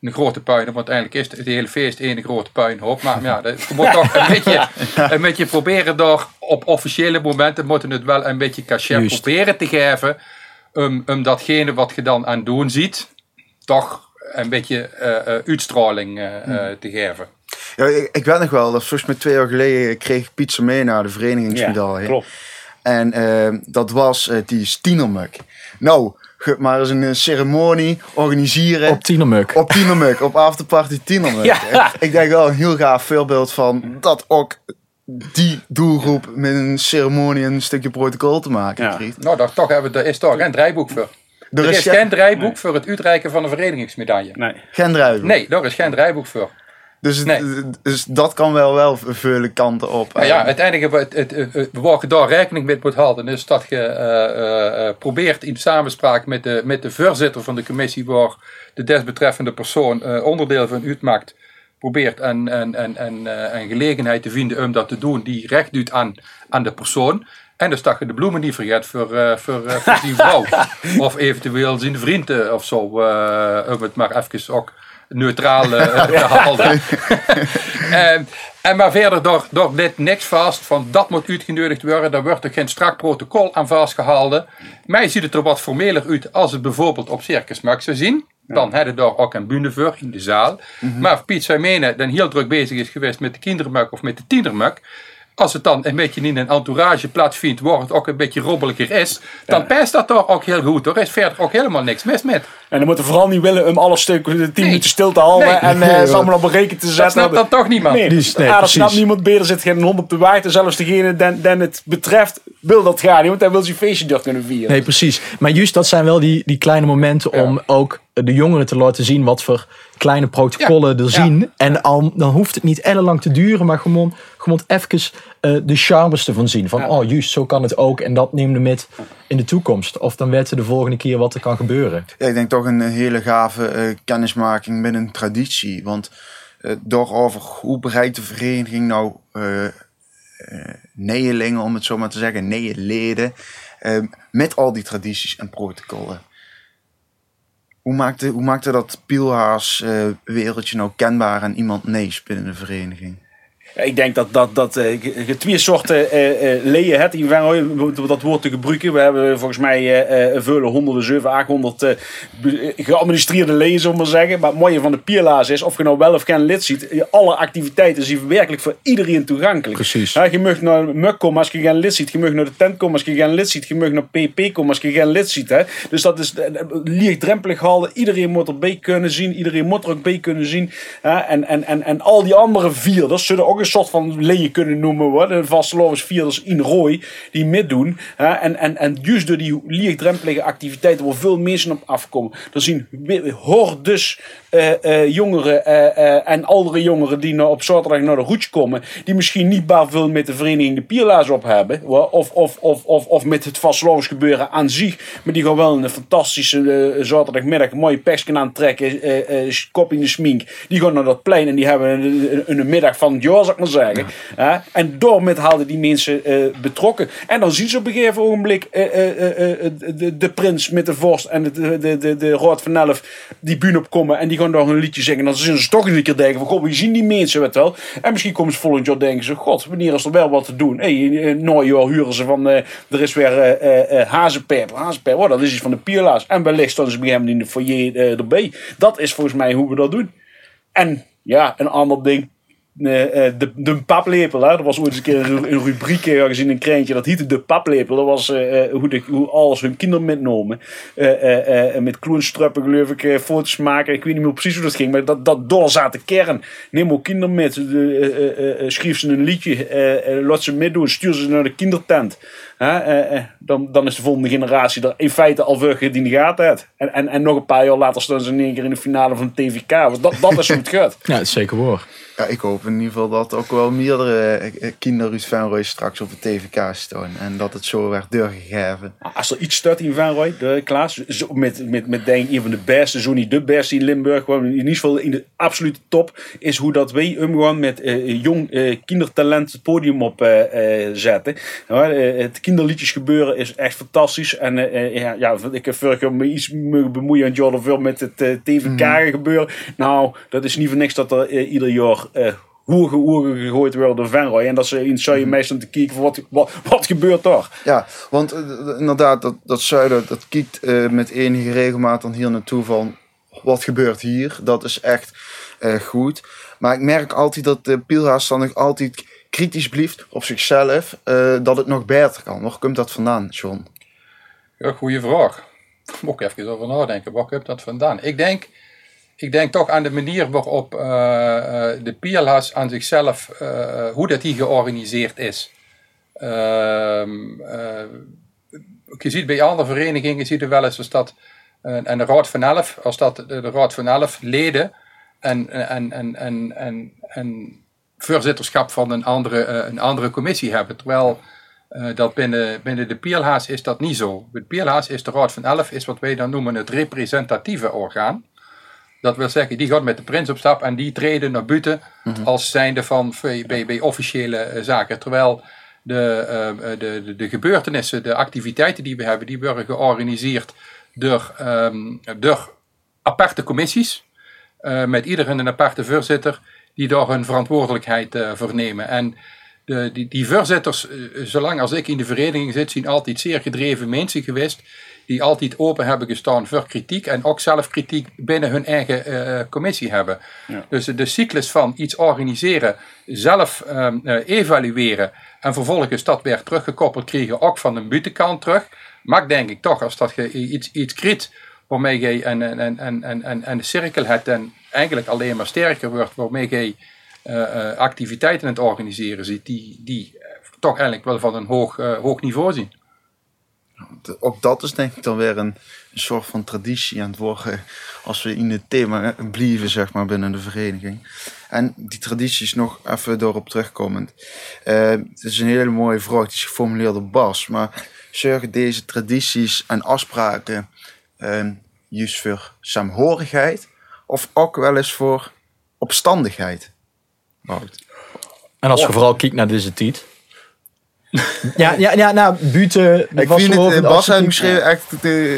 een grote puinhoop, want eigenlijk is het, het hele feest één grote puinhoop. Maar ja, dat- je moet toch een beetje, een beetje proberen door op officiële momenten moeten het wel een beetje cachet Juist. proberen te geven. Um, um datgene wat je dan aan doen ziet, toch een beetje eh, eh, uitstraling eh, eh, te geven. Ja, ik, ik weet nog wel, dat volgens mij twee jaar geleden kreeg ik pizza mee naar de verenigingsmedaille. klopt. En dat was eh, die Stienermuk. Nou, maar eens een eh, ceremonie organiseren. Op Tienermuk. Op Tienermuk, op afterparty Tienermuk. Ja. Ik denk wel een heel gaaf voorbeeld van dat ook die doelgroep met een ceremonie een stukje protocol te maken Ja. krijgt. Nou, daar, toch hebben we, er is toch geen draaiboek voor. Er Er is is geen- draaiboek voor het uitreiken van een verenigingsmedaille. Nee. Geen druiven. Nee, daar is geen draaiboek voor. Dus, Nee. dus dat kan wel wel vele kanten op. Maar ja, enige wat het, daar rekening mee moet houden, is dat je eh, probeert in samenspraak met de, met de voorzitter van de commissie, waar de desbetreffende persoon onderdeel van uitmaakt, probeert een, een, een, een, een gelegenheid te vinden om dat te doen die recht doet aan, aan de persoon. En dus dat je de bloemen niet vergeet voor, voor, voor die vrouw. of eventueel zijn vrienden of zo. om het maar even ook neutraal eh, te houden. En, en maar verder, door, door dit niks vast van dat moet uitgenodigd worden, daar wordt er geen strak protocol aan vastgehouden. Mij ziet het er wat formeler uit als het bijvoorbeeld op Circus Max zou zien. Dan hadden we daar ook een bühne voor in de zaal. Maar Piet zou menen dan heel druk bezig is geweest met de kindermuk of met de tienermuk. Als het dan een beetje in een entourage plaatsvindt waar het ook een beetje robbeliger is, dan past dat toch ook heel goed. Er is verder ook helemaal niks mis met. En dan moeten we vooral niet willen om alle stukken de 10 Nee. minuten stil te houden Nee. en eh, ze allemaal op een reken te Dat zetten. snapt dan toch niemand. Nee, Die is- nee, ah, dat snapt niemand meer. Er zit geen hond op de waard. En zelfs degene den, den het betreft wil dat gaan niet. Want hij wil zijn feestje door kunnen vieren. Nee, precies. Maar juist dat zijn wel die, die kleine momenten om ook de jongeren te laten zien wat voor kleine protocollen er Ja. zien. En al, dan hoeft het niet ellenlang te duren, maar gewoon, gewoon even eh, de charmes ervan zien. Van, Ja. oh juist, zo kan het ook. En dat neem je met in de toekomst. Of dan weten de volgende keer wat er kan gebeuren. Ja, ik denk toch een hele gave eh, kennismaking met een traditie. Want eh, door over hoe bereikt de vereniging nou eh eh, neelingen, om het zo maar te zeggen, neeleden, eh, met al die tradities en protocollen. Hoe maakte, hoe maakte dat Pielhaas eh, wereldje nou kenbaar aan iemand nees binnen de vereniging? Ik denk dat, dat, dat je twee soorten eh eh leien hebt. Dat woord te gebruiken. We hebben volgens mij vele honderden, 700, 800 eh, be- eh, geadministreerde leien, zullen we maar zeggen. Maar het mooie van de Pierlaas is, of je nou wel of geen lid ziet, alle activiteiten zijn werkelijk voor iedereen toegankelijk. Precies. Ja, je mag naar Muk komen als je geen lid ziet. Je mag naar de tent komen als je geen lid ziet. Je mag naar PP komen als je geen lid ziet. Hè. Dus dat is lichtdrempelig houden. Iedereen moet erbij kunnen zien. Iedereen moet er ook bij kunnen zien. Hè. En, en, en, en al die andere vierders zullen ook een soort van leien kunnen noemen. Hoor. De vastelovens vierders in rooi die meedoen. Hè. En, en, en juist door die lichtdrempelige activiteiten waar veel mensen op afkomen. Er zien hordes jongeren eh, eh, en oudere jongeren die nou op zaterdag naar de roets komen, die misschien niet baar veel met de vereniging de Pierlaars op hebben, of, of, of, of, of met het vastgeloofs gebeuren aan zich, maar die gaan wel een fantastische eh, zaterdagmiddag een mooie persken aantrekken, eh, eh, kop in de smink, die gaan naar dat plein en die hebben een, een, middag van het jaar, zou ik maar zeggen. En door met hadden die mensen eh, betrokken. En dan zien ze op een gegeven ogenblik eh, eh, eh, eh, de, de prins met de vorst en de, de, de, de, Rood van Elf die bühne opkomen en die gaan daar een liedje zingen. Dan zullen ze toch een keer denken van, wie zien die mensen, weet wel. En misschien komen ze volgend jaar denken ze, god, wanneer is er wel wat te doen? Hé, hey, nou huren ze van, eh, er is weer hazenpep, hazenpep, oh, dat is iets van de Pierlaars. En wellicht staan ze hem in de foyer eh, erbij. Dat is volgens mij hoe we dat doen. En ja, een ander ding. Eh, de, de paplepel, hè? er was ooit eens een keer een, ru- een rubriek ergens in een krantje, dat heette de paplepel. Dat was eh, eh, hoe, de, hoe alles hun kinderen metnomen. Met kloenstruppen geloof ik, foto's maken. Ik weet niet meer precies hoe dat ging, maar dat, dat door zat de kern. Neem ook kinderen met, schreef ze een liedje, laat ze meedoen, stuur ze naar de kindertent. Hè? Eh, eh, dan, dan is de volgende generatie er in feite al veel die in de gaten heeft. En, en, en nog een paar jaar later staan ze in één keer in de finale van de TVK. Dus dat, dat is hoe het gaat. Ja, dat is zeker waar. Ja, ik hoop in ieder geval dat ook wel meerdere eh, kinderen uit Venrooy straks op de TVK staan. En dat het zo werd doorgegeven. Als er iets staat in Van de Klaas, met, met, met denk ik een van de beste, zo niet de beste in Limburg, gewoon in ieder geval in de absolute top, is hoe dat wij omgaan met eh, jong eh, kindertalent het podium op eh, zetten. Ja, het kinderliedjes gebeuren is echt fantastisch. En eh, eh, ja, ja, ik heb vorig jaar me iets mogen bemoeien aan Jordan veel met het eh, TVK gebeuren. Nou, dat is niet voor niks dat er ieder jaar hoeren, hoeren gegooid worden door Venrooy. En dat ze in je meestal te kijken van wat, wat, wat gebeurt daar. Ja, want inderdaad, dat, dat zuiden, dat kijkt met enige regelmaat dan hier naartoe van wat gebeurt hier. Dat is echt goed. Maar ik merk altijd dat de Pielhaas dan nog altijd kritisch blijft op zichzelf. eh, dat het nog beter kan. Waar komt dat vandaan, John? Ja, goede vraag. Moet ik even over nadenken. Waar komt dat vandaan? Ik denk, ik denk toch aan de manier waarop eh, eh, de Pierlas aan zichzelf, hoe dat die georganiseerd is. Ehm, eh, je ziet bij andere verenigingen, je wel eens als dat, en de Raad van Elf, als dat de, Raad van Elf leden en, en, en, en, en, en voorzitterschap van een andere, eh, een andere commissie hebben. Terwijl eh, dat binnen, binnen de Pierlaas is dat niet zo. De Pierlaas is de Raad van Elf, is wat wij dan noemen het representatieve orgaan. Dat wil zeggen, die gaat met de prins op stap en die treden naar buiten als zijnde van bij officiële eh, zaken. Terwijl de, de, de, de gebeurtenissen, de activiteiten die we hebben, die worden georganiseerd door, ehm, door aparte commissies. met ieder een aparte voorzitter die daar hun verantwoordelijkheid eh, vernemen. En de, die, die voorzitters, eh, zolang als ik in de vereniging zit, zijn altijd zeer gedreven mensen geweest. Die altijd open hebben gestaan voor kritiek en ook zelf kritiek binnen hun eigen eh, commissie hebben. Dus de cyclus van iets organiseren, zelf ehm, eh, evalueren en vervolgens dat weer teruggekoppeld krijgen, ook van de buitenkant terug. Maar denk ik toch, als dat je iets, iets kriet waarmee je een, een, een, een, een, cirkel hebt en eigenlijk alleen maar sterker wordt, waarmee je eh, eh, activiteiten aan het organiseren ziet, die, die eh, toch eigenlijk wel van een hoog, hoog niveau zien. Ook dat is denk ik dan weer een, soort van traditie aan het worden als we in het thema blijven, zeg maar, binnen de vereniging. En die tradities nog even erop terugkomend. Eh, het is een hele mooie vraag, die is geformuleerd door Bas. Maar zorgen deze tradities en afspraken eh, juist voor saamhorigheid of ook wel eens voor opstandigheid? En als je vooral kijkt naar deze tijd. Ja, ja, ja, nou, buiten. Ik vind het, eh, Bas echt,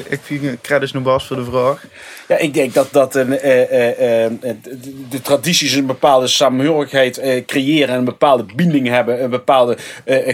ik vind credits naar Bas voor de vraag. Ja, ik denk dat, dat een, eh, eh, eh, de, de tradities een bepaalde samenhorigheid eh, creëren en een bepaalde binding hebben. Een bepaalde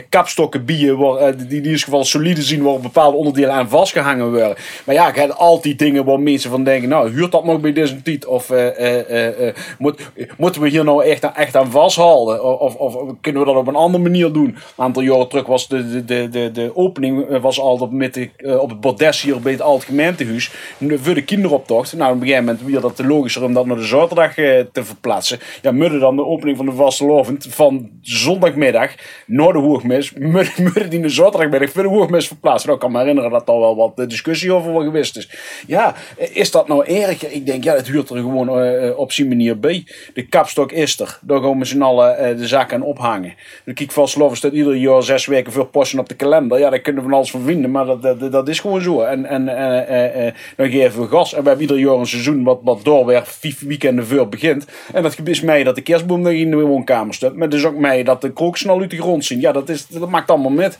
kapstokken bieden waar, die in ieder geval solide zien waar bepaalde onderdelen aan vastgehangen worden. Maar ja, ik heb altijd dingen waar mensen van denken, nou, huurt dat nog bij deze tijd? Of eh, eh, eh, eh, moet, moeten we hier nou echt, aan- echt aan vasthouden? Of, of, of kunnen we dat op een andere manier doen? Een aantal jaren was de, de, de, de, de opening eh, was al op, met de, eh, op het bordes hier bij het Alt Gemeentehuis. Voor de kinderoptocht. Nou, op een gegeven moment weer dat logischer om dat naar de zaterdag eh, te verplaatsen. Ja, mudden dan de opening van de vastelovend van zondagmiddag naar de hoogmis. Mudden, die de zaterdagmiddag voor de hoogmis verplaatsen. Nou, ik kan me herinneren dat daar wel wat discussie over geweest is. Ja, is dat nou erg? Ik denk, ja, het huurt er gewoon op zijn manier bij. De kapstok is er. Daar gaan we z'n allen de zaak aan ophangen. Dan kijk van Sloven staat ieder jaar zes weken voor posten op de kalender. Ja, daar kunnen we van alles van vinden, maar dat, dat, dat is gewoon zo. En, en eh, dan geven we gas. En we hebben ieder jaar een seizoen wat, wat doorwerkt, vijf weekenden voor begint. En dat is mij dat de kerstboom nog in de woonkamer staat. Maar het is ook mij dat de krook snel uit de grond zien. Ja, dat, is, dat maakt allemaal met.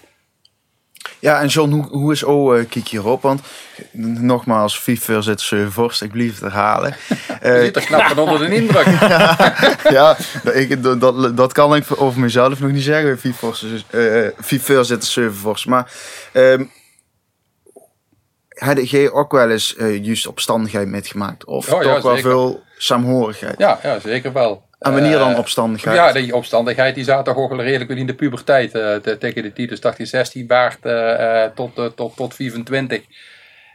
Ja, en John, hoe, hoe is O uh, Kijk hierop? Want nogmaals, FIFA zit 7 vorst, ik blijf het herhalen. Je zit er knap van onder de indruk. ja, ik, dat, dat kan ik over mezelf nog niet zeggen. FIFA zit 7 vorst. Maar um, had jij ook wel eens uh, juist opstandigheid metgemaakt? Of Oh, ja, toch wel veel saamhorigheid? Ja, ja zeker wel. En wanneer dan Eh, opstandigheid? Ja, die opstandigheid die zat toch ook wel redelijk in de puberteit. eh, te- tegen de titel 1816 baard eh, eh, tot, eh, tot, tot 24.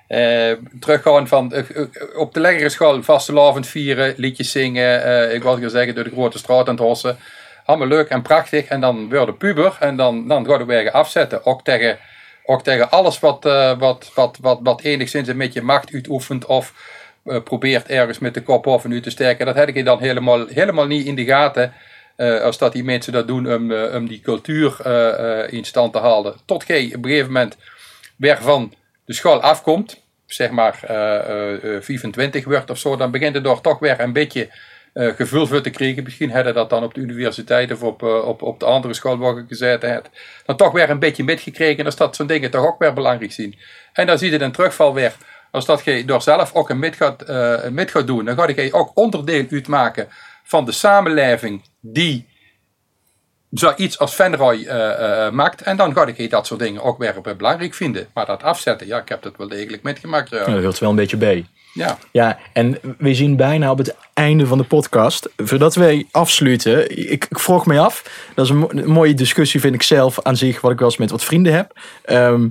Eh teruggaan van eh, eh, op de lekkere school vastelavond vieren, liedjes zingen. eh, ik wil zeggen, door de grote straat aan het hossen. Allemaal leuk en prachtig. En dan word je puber en dan, dan gaan we weer afzetten. Ook tegen, ook tegen alles wat, eh, wat, wat, wat, wat enigszins een beetje macht uitoefent of eh, probeert ergens met de kop over nu te sterken. Dat heb ik dan helemaal, helemaal niet in de gaten. eh, als dat die mensen dat doen om, eh, die cultuur eh, eh, in stand te houden. Tot je op een gegeven moment weer van de school afkomt, zeg maar eh, eh, eh, 25 wordt of zo, dan begint het door toch weer een beetje eh gevoel voor te krijgen. Misschien hadden dat dan op de universiteit of op, eh, op, op de andere school waar gezeten heb. Dan toch weer een beetje metgekregen. Als dat zo'n dingen toch ook weer belangrijk zien. En dan zie je een terugval weer. Als dat je door zelf ook een met gaat, een met gaat doen, dan ga je ook onderdeel uitmaken van de samenleving die zoiets als Venroy eh, eh, maakt. En dan ga ik dat soort dingen ook weer belangrijk vinden. Maar dat afzetten, ja, ik heb dat wel degelijk metgemaakt. Ja, dat hoort wel een beetje bij. ja. Ja, en we zien bijna op het einde van de podcast. Voordat wij afsluiten, ik, ik vroeg me af. Dat is een, mo- een mooie discussie, vind ik zelf aan zich, wat ik wel eens met wat vrienden heb. Ehm,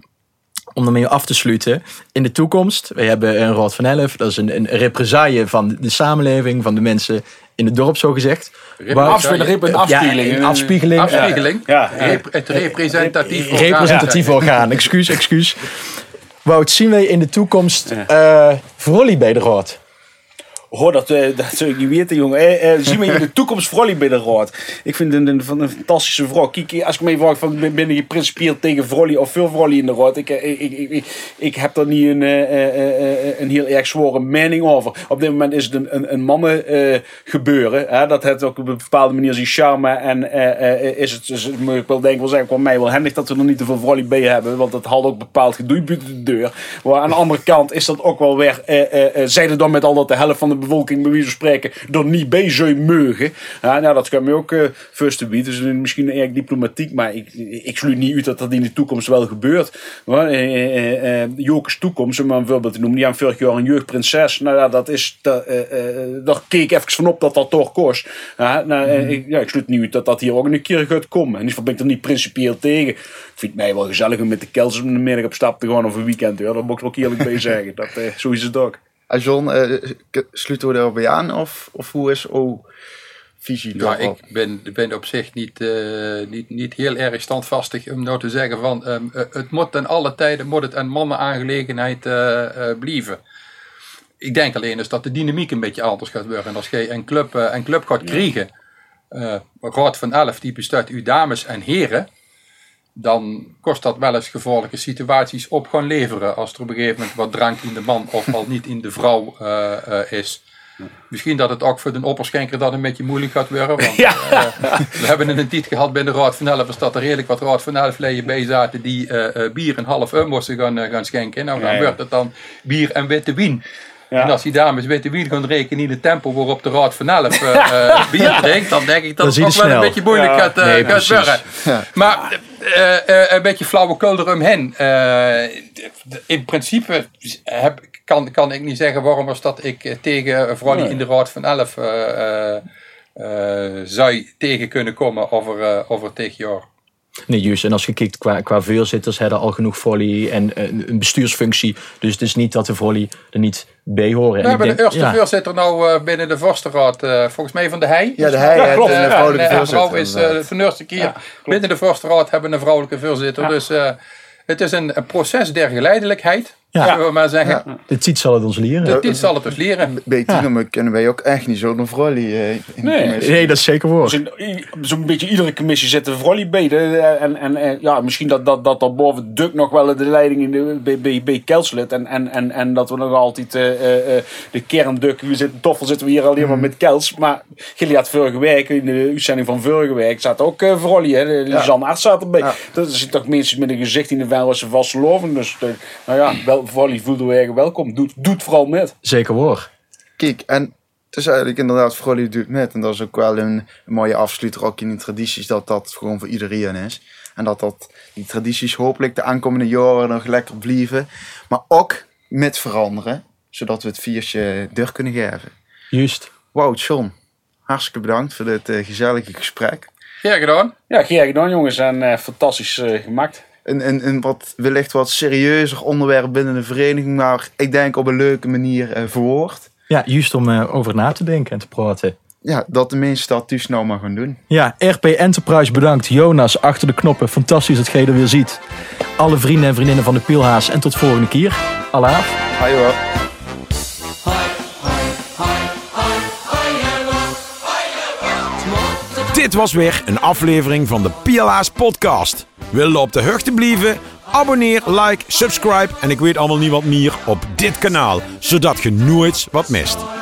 om daarmee af te sluiten. In de toekomst, we hebben een Raad van Elf. Dat is een, een represaille van de samenleving, van de mensen in het dorp, zo gezegd. Waar- Afspiegeling, een afspiegeling. Ja, een afspiegeling. Afspiegeling. Ja. Rep- het representatief orgaan. Representatief orgaan, excuus, excuus. Wout, zien wij in de toekomst eh Vrolly bij de Raad? Oh, dat, eh, dat zou ik niet weten, jongen. Eh, eh, zien we in de toekomst Vrolly raad. Ik vind het een, een, een fantastische vrouw. Kijk, als ik me vraag van ben je principieel tegen Vrolly of veel Vrolly in de raad. Ik, eh, ik, ik, ik, ik heb daar niet een, eh, een heel erg zware mening over. Op dit moment is het een, een, mannen gebeuren. Hè? Dat heeft ook op een bepaalde manier zijn charme. En is het, het- moet ik wel denk wel zeggen, voor mij wel handig dat we er niet te veel Vrolly bij hebben. Want dat had ook bepaald gedoe buiten de deur. Maar aan de andere kant is dat ook wel weer, eh, zij er dan met al dat de helft van de bevolking, bij wie ze spreken, er niet bij zou mogen. Ja, nou, dat kan me ook eh first to. Dus misschien erg diplomatiek, maar ik, ik sluit niet uit dat dat in de toekomst wel gebeurt. Maar, eh, eh, eh, Jokers toekomst, om maar een voorbeeld te noemen, die aan vorig jaar een jeugdprinses. Nou ja, dat is, dat, eh, eh, daar keek ik even van op dat dat toch kost. Ja, nou, eh, ik, ja, ik sluit niet uit dat dat hier ook een keer gaat komen. En in ieder geval ben ik er niet principieel tegen. Ik vind het mij wel gezellig om met de kels om de middag op stap te gaan of een weekend. Ja, daar moet ik ook eerlijk bij zeggen. Dat, eh, zo is het ook. Ah, John, eh, sluiten we daarbij aan? Of, of hoe is O visie Ja, daarop? ik ben, ben op zich niet, eh, niet, niet heel erg standvastig om nou te zeggen van ehm, eh, het moet ten alle tijden moet het een mannenaangelegenheid eh eh blijven. Ik denk alleen eens dat de dynamiek een beetje anders gaat worden. Als je een club, een club gaat krijgen, eh raad van elf die bestaat uit dames en heren, dan kost dat wel eens gevaarlijke situaties op gaan leveren. Als er op een gegeven moment wat drank in de man of al niet in de vrouw eh, eh, is. Misschien dat het ook voor de opperschenker dat een beetje moeilijk gaat worden. Want Ja. eh, we hebben een tijd gehad bij de Raad van Elf. Dat er redelijk wat Raad van Elf leden bij zaten die eh, eh, bier een half um moesten gaan, gaan schenken. Nou, dan Ja, ja. wordt het dan bier en witte wien. Ja. En als die dames witte wien gaan rekenen in het tempo waarop de Raad van Elf eh, eh, bier drinkt, dan denk ik dat het ook wel een beetje moeilijk Ja. gaat, eh, Nee, gaat precies. worden. Ja. Maar eh, eh, een beetje flauwekul eromheen. Eh, in principe heb, kan, kan ik niet zeggen waarom als dat ik eh, tegen vooral die Nee. in de Raad van Elf eh, eh, eh, zou tegen kunnen komen over, eh over tegen jaar. Nee, juist. En als je kijkt qua, qua voorzitters, hebben al genoeg volley en eh, een bestuursfunctie. Dus het is niet dat de volley er niet bij horen. We hebben de eerste ja. voorzitter nou eh, binnen de Vorstenraad, eh, volgens mij van de Hei. Ja, de Hei Ja, heeft klopt. een vrouwelijke en, voorzitter. vrouw is eh, voor de eerste keer binnen de Vorstenraad hebben we een vrouwelijke voorzitter. Dus eh, het is een, een proces der geleidelijkheid, Ja. zullen we maar zeggen. Dit ziet zal het ons leren. Dit, dit zal het dus leren. Bij Tienermuk kunnen wij ook echt niet zo'n vrouw eh, in Nee. commissie. Nee, dat is zeker i- zo'n beetje iedere commissie zit een volley bij. De- En, en, en ja, misschien dat, dat, dat daarboven Duk nog wel de leiding in de, bij, bij, bij Kelslid. En, en, en, en dat we nog altijd eh, eh, eh, de kernduk. We zitten, toffel zitten we hier alleen maar met Kels. Maar Gilly had vorige week, in de uitzending van vorige week, zat ook uh, volley. Hè? Lisanne Arts zat erbij. Ja. Dat zijn toch mensen met een gezicht in de wel waar ze vast geloven. Dus eh, nou ja, wel, volley voelde we erg welkom. Doet, doet vooral met. Zeker waar. Kijk, en het is eigenlijk inderdaad Vrolijk doet met. En dat is ook wel een, een mooie afsluiter ook in de tradities. Dat dat gewoon voor iedereen is. En dat, dat die tradities hopelijk de aankomende jaren nog lekker blijven. Maar ook met veranderen. Zodat we het viertje deur kunnen geven. Juist. Wauw, John. Hartstikke bedankt voor dit eh, gezellige gesprek. Ja, gedaan. Ja, graag gedaan jongens. En eh, fantastisch eh, gemaakt. Een, een, een wat, wellicht wat serieuzer onderwerp binnen de vereniging. Maar ik denk op een leuke manier eh, verwoord. Ja, juist om eh, over na te denken en te praten. Ja, dat de mensen dat dus nou maar gaan doen. Ja, RP Enterprise bedankt. Jonas achter de knoppen. Fantastisch dat jij er weer ziet. Alle vrienden en vriendinnen van de Pielhaas. En tot volgende keer. Allah. Hoi hoor. Dit was weer een aflevering van de PLA's podcast. Wil je op de hoogte blijven? Abonneer, like, subscribe en ik weet allemaal niet wat meer op dit kanaal, zodat je nooit wat mist.